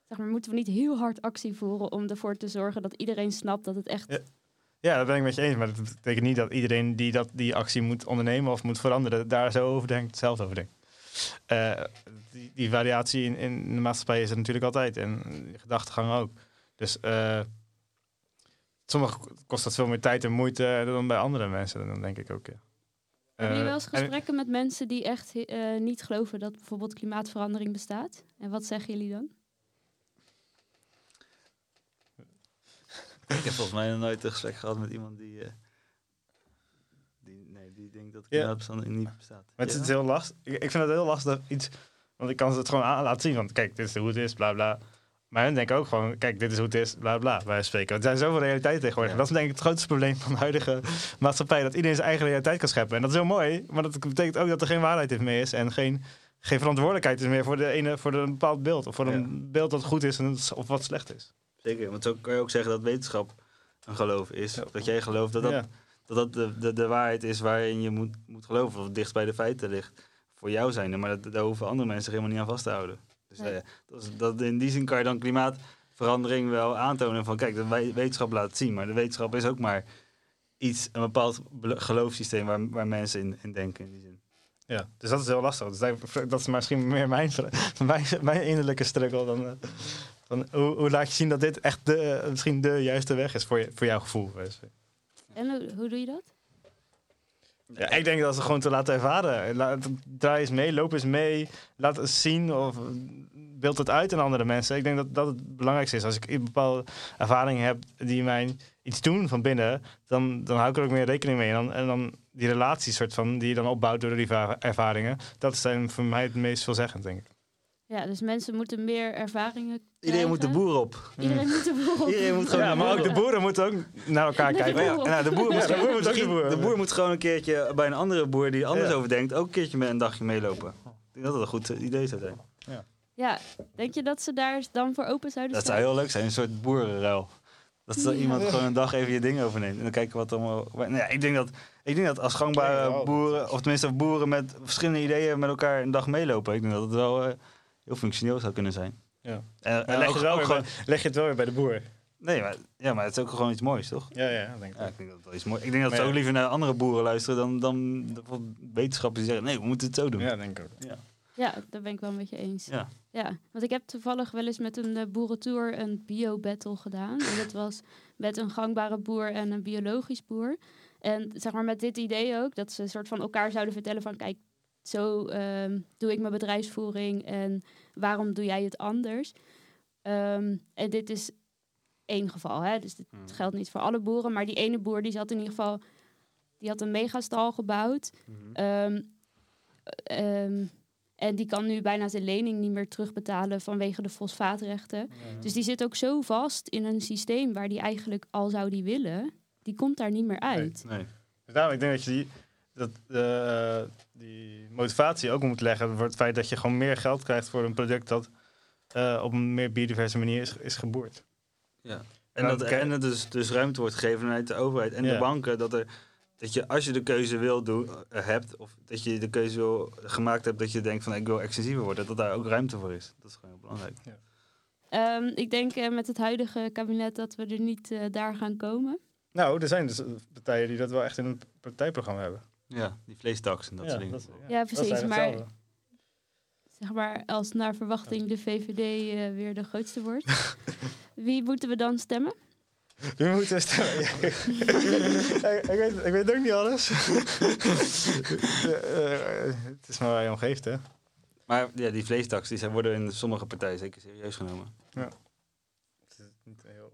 Zeg maar, moeten we niet heel hard actie voeren om ervoor te zorgen dat iedereen snapt dat het echt... Ja. Ja, dat ben ik met je eens. Maar dat betekent niet dat iedereen die dat, die actie moet ondernemen of moet veranderen, daar zo over denkt, hetzelfde over denkt. Eh, die, die variatie in, in de maatschappij is er natuurlijk altijd. En gedachtegang ook. Dus eh sommige kost dat veel meer tijd en moeite dan bij andere mensen. Dan denk ik ook, ja. Hebben jullie wel Eh, eens en- gesprekken met mensen die echt niet geloven dat bijvoorbeeld klimaatverandering bestaat? En wat zeggen jullie dan? Ik heb volgens mij nog nooit een gesprek gehad met iemand die, eh, die, nee, die denkt dat klimaatverandering niet bestaat. Maar het is heel lastig. Ik, ik vind het heel lastig iets. Want ik kan ze het gewoon aan laten zien. Want kijk, dit is hoe het is, bla bla. Maar hun denken ook gewoon, kijk, dit is hoe het is, bla bla. Wij spreken. Er zijn zoveel realiteiten tegenwoordig. Ja. Dat is denk ik het grootste probleem van de huidige maatschappij. Dat iedereen zijn eigen realiteit kan scheppen. En dat is heel mooi. Maar dat betekent ook dat er geen waarheid meer is. En geen, geen verantwoordelijkheid is meer voor, de ene, voor een bepaald beeld. Of voor een beeld dat goed is en, of wat slecht is. Zeker, want zo kan je ook zeggen dat wetenschap een geloof is. Ja. Dat jij gelooft dat dat, Ja. dat, dat de, de, de waarheid is waarin je moet, moet geloven. Of het dichtst bij de feiten ligt. Voor jou zijn maar dat, daar hoeven andere mensen zich helemaal niet aan vast te houden. Dus Nee. eh, dat is, dat, in die zin kan je dan klimaatverandering wel aantonen. Van kijk, de we- wetenschap laat het zien. Maar de wetenschap is ook maar iets, een bepaald geloofssysteem waar, waar mensen in, in denken. In die zin. Ja, dus dat is heel lastig. Dus dat- dat is misschien meer mijn, mijn, mijn innerlijke struggle dan... eh, hoe, hoe laat je zien dat dit echt de, eh, misschien de juiste weg is voor, je, voor jouw gevoel? je. En hoe, hoe doe je dat? Ja, ik denk dat ze gewoon te laten ervaren. Laat, draai eens mee, loop eens mee, laat het zien of beeld het uit aan andere mensen. Ik denk dat dat het belangrijkste is. Als ik een bepaalde ervaringen heb die mij iets doen van binnen, dan, dan hou ik er ook meer rekening mee. En dan, en dan die relaties soort van, die je dan opbouwt door die va- ervaringen, dat zijn voor mij het meest veelzeggend, denk ik. Ja, dus mensen moeten meer ervaringen Iedereen moet de boer op. Iedereen moet de boer op. Iedereen moet gewoon Ja, maar ook de boeren moeten ook naar elkaar kijken. Ja, nou, de boer moet, Ja, de boer moet ook de misschien- boer. de boer moet gewoon een keertje bij een andere boer die anders Ja. over denkt, ook een keertje met een dagje meelopen. Ik denk dat dat een goed idee zou zijn. Ja, denk je dat ze daar dan voor open zouden Dat staan? zou heel leuk zijn, een soort boerenruil. Dat er Ja. iemand gewoon een dag even je ding overneemt. En dan kijken wat allemaal. Nou ja, ik, denk dat, ik denk dat als gangbare Ja, boeren, of tenminste boeren met verschillende ideeën met elkaar een dag meelopen, ik denk dat het wel eh, heel functioneel zou kunnen zijn. Ja. En, en Ja, leg, ook, je ook gewoon. bij- leg je het wel weer bij de boer. Nee, maar, ja, maar het is ook gewoon iets moois, toch? Ja, ja, denk ik. Ja, ik denk dat het wel iets moois Ik denk dat ze ja. ook liever naar andere boeren luisteren dan, dan de wetenschappers die zeggen: nee, we moeten het zo doen. Ja, denk ik ook. Ja, daar ben ik wel met je eens. Ja. Ja, want ik heb toevallig wel eens met een eh, boerentour een bio-battle gedaan. En dat was met een gangbare boer en een biologisch boer. En zeg maar met dit idee ook, dat ze een soort van elkaar zouden vertellen van... kijk, zo ehm, doe ik mijn bedrijfsvoering en waarom doe jij het anders? Ehm, en dit is één geval, hè? dus dit Hmm. geldt niet voor alle boeren. Maar die ene boer die zat in ieder geval... die had een megastal gebouwd. Mhm. Ehm, en die kan nu bijna zijn lening niet meer terugbetalen vanwege de fosfaatrechten. Dus die zit ook zo vast in een systeem waar die eigenlijk al zou die willen, die komt daar niet meer uit. Nee. Dus daarom, ik denk dat je die, dat, eh, die motivatie ook moet leggen voor het feit dat je gewoon meer geld krijgt voor een product dat eh, op een meer biodiverse manier is, is geboerd. Ja. En Nou, dat, en dat dus, dus ruimte wordt gegeven vanuit de overheid en de Ja. banken. Dat, er, dat je als je de keuze wil doen, eh, hebt, of dat je de keuze wil, gemaakt hebt dat je denkt van ik wil extensiever worden, dat daar ook ruimte voor is. Dat is gewoon heel belangrijk. Ehm, ik denk eh, met het huidige kabinet dat we er niet daar gaan komen. Nou, er zijn dus partijen die dat wel echt in een partijprogramma hebben. Ja, die vleestaks en dat soort dingen. dat- Ja, precies, maar-. Zeg maar als naar verwachting de VVD eh, weer de grootste wordt. Wie moeten we dan stemmen? Wie moet er stemmen? ik, ik, weet, ik weet ook niet alles. Eh, eh, het is maar waar je om geeft, hè? Maar ja, die vleestaks die zijn, worden in sommige partijen zeker serieus genomen. Het is niet een heel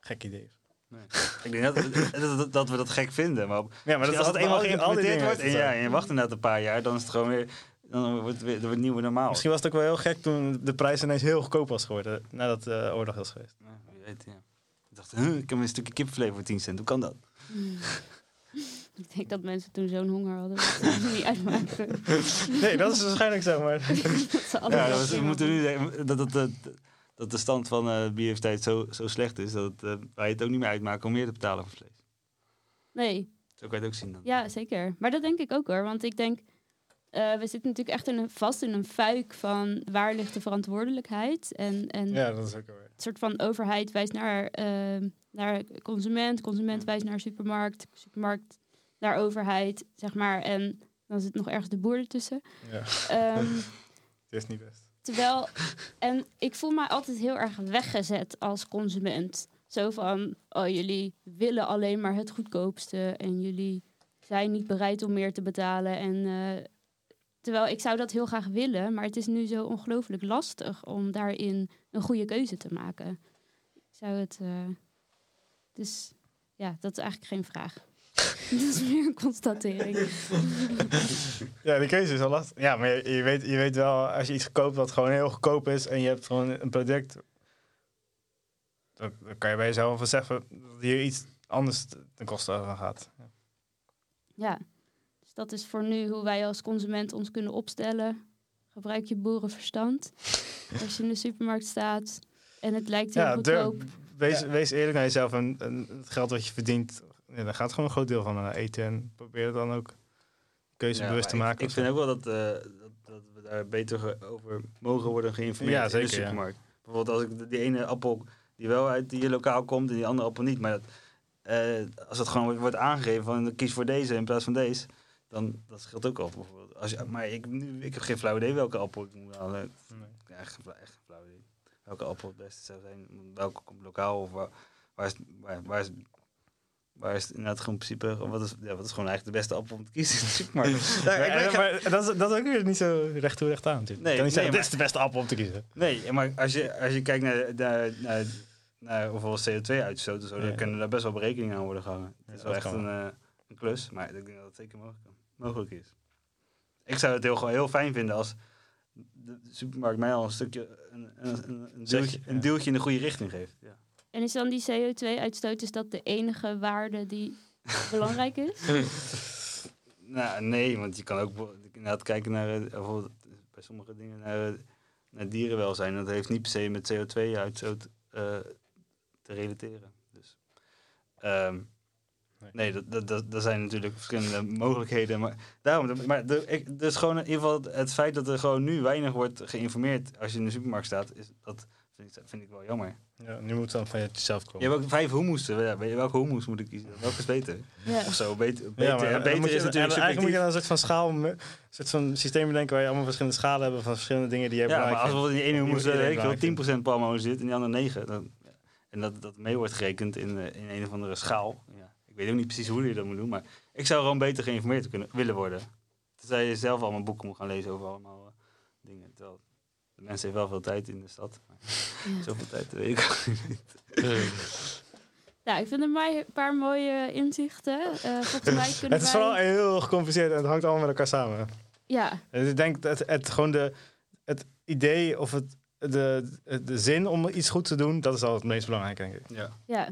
gek idee. Ik denk dat, dat, dat, dat we dat gek vinden. Maar, Ja, maar dat als het eenmaal geïmplementeerd wordt en, het ja, en je wacht inderdaad een paar jaar, dan is het gewoon weer, dan wordt het weer het nieuwe normaal. Misschien was het ook wel heel gek toen de prijs ineens heel goedkoop was geworden nadat de oorlog was geweest. Ja, wie weet, ja. Ik dacht, huh, ik heb een stukje kipvlees voor 10 cent. Hoe kan dat? Ik denk dat mensen toen zo'n honger hadden dat ze niet uitmaakten. Nee, dat is waarschijnlijk zo, maar... dat Ja, dat, we moeten nu zeggen dat, dat, dat, de stand van eh biodiversiteit zo, zo slecht is dat eh, wij het ook niet meer uitmaken om meer te betalen voor vlees. Nee, Zo kan je het ook zien dan. ja, zeker. Maar dat denk ik ook hoor. Want ik denk, eh, we zitten natuurlijk echt in een, vast in een fuik van waar ligt de verantwoordelijkheid. En, en Ja, dat is ook wel weer. een soort van overheid wijst naar, ehm, naar consument, consument wijst naar supermarkt, supermarkt naar overheid, zeg maar. En dan zit nog ergens de boer ertussen. Ja, Ehm, het is niet best. En ik voel mij altijd heel erg weggezet als consument. Zo van, oh jullie willen alleen maar het goedkoopste en jullie zijn niet bereid om meer te betalen. En eh, terwijl ik zou dat heel graag willen, maar het is nu zo ongelooflijk lastig om daarin een goede keuze te maken. Zou het, eh, dus ja, dat is eigenlijk geen vraag. dat is meer een constatering. Ja, die keuze is al lastig. Ja, maar je, je weet, je weet wel, als je iets koopt wat gewoon heel goedkoop is en je hebt gewoon een product, dan, dan kan je bij jezelf wel zeggen dat hier iets anders ten koste van gaat. Ja. Ja, dus dat is voor nu hoe wij als consument ons kunnen opstellen. Gebruik je boerenverstand. Als je in de supermarkt staat en het lijkt heel Ja, durf- goedkoop. wees, Ja. wees eerlijk naar jezelf en, en het geld wat je verdient, ja, daar gaat gewoon een groot deel van naar eten. En probeer het dan ook keuze Ja, bewust te maken. Ik, ik vind ook wel dat, eh, dat, dat we daar beter over mogen worden geïnformeerd Ja, in zeker, de ja. supermarkt. Bijvoorbeeld als ik de- die ene appel die wel uit die lokaal komt en die andere appel niet. Maar dat, eh, als het gewoon wordt- aangegeven van kies voor deze in plaats van deze, dan dat scheelt ook al. Bijvoorbeeld. Als je, maar ik, nu, ik heb geen flauw idee welke appel ik moet halen. Nee. Ja, echt, echt flauw idee. Welke appel het beste zou zijn. Welke komt lokaal of waar, waar, is, waar, waar is Waar is het inderdaad gewoon in principe, wat is, ja, wat is gewoon eigenlijk de beste appel om te kiezen in de supermarkt? Nou, ik ga- dat, is, dat is ook weer niet zo recht toe recht aan natuurlijk. Nee, ik kan niet zeggen, dit is de beste appel om te kiezen. Nee, maar als je, als je kijkt naar, naar, naar, naar hoeveel CO2-uitstoot en zo, Ja. dan kunnen daar best wel berekeningen aan worden gehangen. Het is wel echt een, eh, een klus, maar ik denk dat het zeker mogelijk, mogelijk is. Ik zou het heel, gewoon heel fijn vinden als de supermarkt mij al een stukje, een, een, een, een, deeltje, een deeltje in de goede richting geeft. Ja. En is dan die CO2-uitstoot is dat de enige waarde die belangrijk is? Nou, nee, want je kan ook bijvoorbeeld inderdaad kijken naar, eh, bijvoorbeeld bij sommige dingen naar, eh, naar dierenwelzijn. Dat heeft niet per se met CO2-uitstoot eh, te relateren. Dus, ehm, Nee. nee, dat, dat, dat, dat zijn natuurlijk verschillende mogelijkheden. Maar, daarom, maar de, ik, dus gewoon in ieder geval het feit dat er gewoon nu weinig wordt geïnformeerd als je in de supermarkt staat, is, dat vind ik, vind ik wel jammer. Ja, nu moet het dan van jezelf Je komen. hebt ook vijf je welke hummus moet ik kiezen? Welke is beter? Ja. Of zo, beter, Ja, beter, maar ja, dan beter moet je- is natuurlijk en Eigenlijk moet je dan een soort van schaal, een soort van systeem bedenken waar je allemaal verschillende schalen hebben van verschillende dingen die je Ja, maar als bijvoorbeeld in die ene hummus veel, 10% palmolie zit en die andere 9. Dan. En dat dat mee wordt gerekend in, eh, in een of andere schaal. Ja. Ik weet ook niet precies hoe je dat moet doen, maar ik zou gewoon beter geïnformeerd kunnen, willen worden. Tenzij je zelf allemaal boeken moet gaan lezen over allemaal eh, dingen. Terwijl de mensen heeft wel veel tijd in de stad. Maar Ja. zoveel tijd weet ik ook niet. Ja, ik vind er maar een paar mooie inzichten. Eh, volgens mij kunnen Het is wij... vooral heel gecompliceerd en het hangt allemaal met elkaar samen. Ja, Dus ik denk dat het, gewoon de, het idee of het, de, de zin om iets goed te doen, dat is al het meest belangrijk, denk ik. Ja, ja.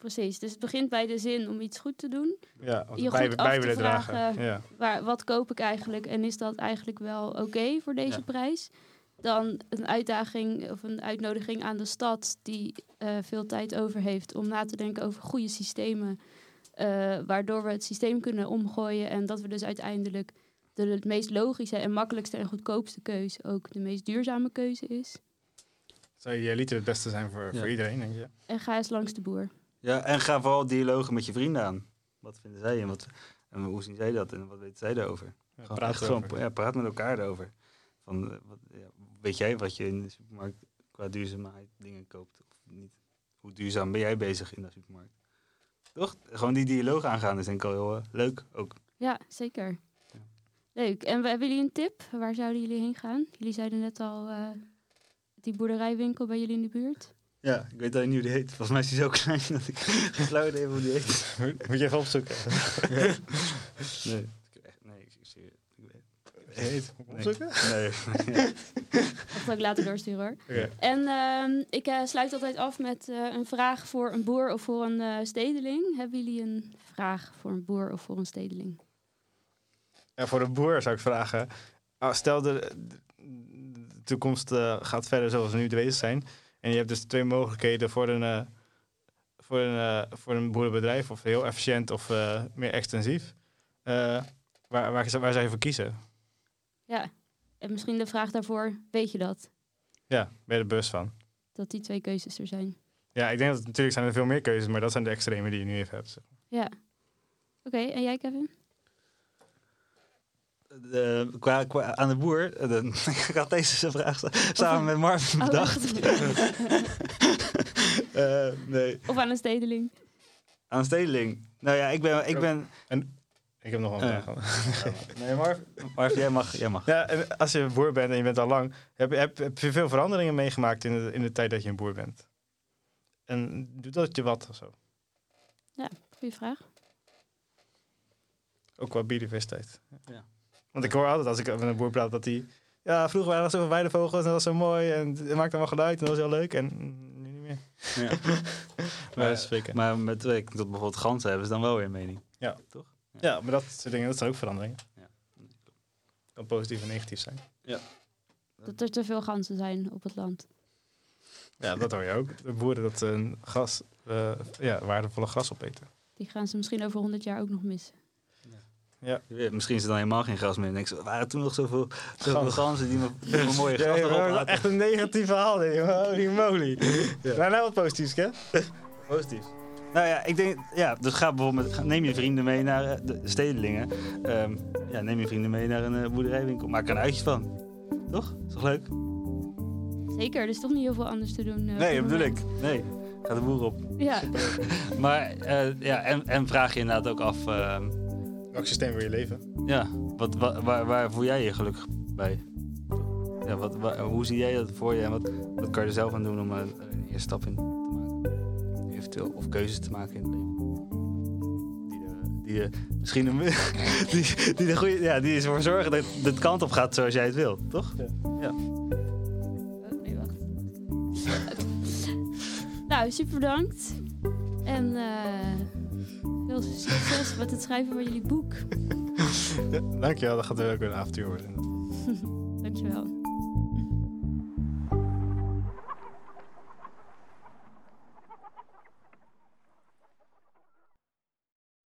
Precies. Dus het begint bij de zin om iets goed te doen. Ja, of Je bij, goed bij af te willen dragen. vragen. Ja. Waar, wat koop ik eigenlijk en is dat eigenlijk wel oké voor deze Ja. prijs? Dan een uitdaging of een uitnodiging aan de stad die eh, veel tijd over heeft om na te denken over goede systemen. eh, waardoor we het systeem kunnen omgooien en dat we dus uiteindelijk de, het meest logische en makkelijkste en goedkoopste keuze ook de meest duurzame keuze is. Zou je liter het beste zijn voor, Ja. voor iedereen, denk je? En ga eens langs de boer. Ja, en ga vooral dialogen met je vrienden aan. Wat vinden zij en, wat, en hoe zien zij dat en wat weten zij daarover? Ja, Gewoon praat echt gewoon, ja, praat met elkaar erover. Van, eh, wat, ja, weet jij wat je in de supermarkt qua duurzaamheid dingen koopt of niet? Hoe duurzaam ben jij bezig in de supermarkt? Toch? Gewoon die dialoog aangaan is denk ik al heel eh, leuk ook. Ja, zeker. Ja. Leuk. En we, hebben jullie een tip? Waar zouden jullie heen gaan? Jullie zeiden net al eh, die boerderijwinkel bij jullie in de buurt. Ja, ik weet dat niet hoe die heet. Volgens mij is die zo klein dat ik geen flauw idee heb hoe die heet. Moet je even opzoeken. Nee, ik, echt, nee, ik, zie ik weet Heet. Nee. Opzoeken? Nee. Dat zal ik later doorsturen hoor. En ehm, ik eh, sluit altijd af met eh, een vraag voor een boer of voor een eh, stedeling. Hebben jullie een vraag voor een boer of voor een stedeling? Ja, voor de boer zou ik vragen. ah, stel de, de toekomst eh, gaat verder zoals we nu bezig zijn. En je hebt dus twee mogelijkheden voor een, eh, voor een, eh, voor een boerenbedrijf. Of heel efficiënt of eh, meer extensief. Waar, waar, waar zou je voor kiezen? Ja. En misschien de vraag daarvoor, weet je dat? Ja, ben je er bewust van? Dat die twee keuzes er zijn. Ja, ik denk dat natuurlijk zijn er veel meer keuzes. Maar dat zijn de extreme die je nu even hebt. Ja. Oké, en jij Kevin? De, qua, qua, aan de boer, de, ik had deze vraag sa- samen met Marvin Oh, bedacht. Eh, nee, of aan een stedeling? aan een stedeling. Nou ja, ik ben... Ik ben Ik heb nog wel een Eh. vraag. nee, Marv, Marv, jij mag. Jij mag. Ja, en als je boer bent en je bent al lang, heb, heb, heb je veel veranderingen meegemaakt in de, in de tijd dat je een boer bent? En doet dat je wat of zo? Goeie vraag. Ook qua biodiversiteit. Ja. Want ik hoor altijd als ik met een boer praat dat hij... Ja, vroeger waren er zoveel weidevogels en dat was zo mooi en het maakte allemaal geluid en dat was heel leuk. En nu niet meer. Ja. Maar, dat. Maar met betrekking tot bijvoorbeeld ganzen hebben ze dan wel weer een mening. Ja. Toch? ja, maar dat soort dingen, dat zijn ook veranderingen. Ja. Kan positief en negatief zijn. Dat er te veel ganzen zijn op het land. Ja, dat hoor je ook. De boeren dat een gas, eh, ja, waardevolle gras opeten. Die gaan ze misschien over 100 jaar ook nog missen. Ja. Misschien is er dan helemaal geen gras meer. En denk waren toen nog zoveel, zoveel ganzen die me, die me mooie gras ja, erop laten. echt een negatief verhaal. denk je. Holy moly. Ja. Nou, nou wat positiefs, hè? Positief. Nou ja, ik denk, ja, dus ga bijvoorbeeld, met- ga- neem je vrienden mee naar eh, de stedelingen. Ehm, ja, neem je vrienden mee naar een eh, boerderijwinkel. Maak er een uitje van. Toch? Is toch leuk? Zeker, er is toch niet heel veel anders te doen. op nee, dit dat bedoel ik. Nee. Gaat de boer op. Ja, Maar eh, ja, en, en vraag je inderdaad ook af, ehm, Welk systeem wil je leven? ja, wat, wa- waar, waar voel jij je gelukkig bij? Ja, wat, wa- hoe zie jij dat voor je en wat, wat kan je er zelf aan doen om eh, een eerste stap in te maken? Eventueel, of keuzes te maken in het leven. Die, de, die de, misschien een, die, die, de goede, ja, die ervoor zorgen dat het de kant op gaat zoals jij het wilt, toch? Oh, nee, wacht. nou, super bedankt. En eh, veel succes met het schrijven van jullie boek. Dankjewel, dat gaat weer ook weer een avontuur worden. Dankjewel.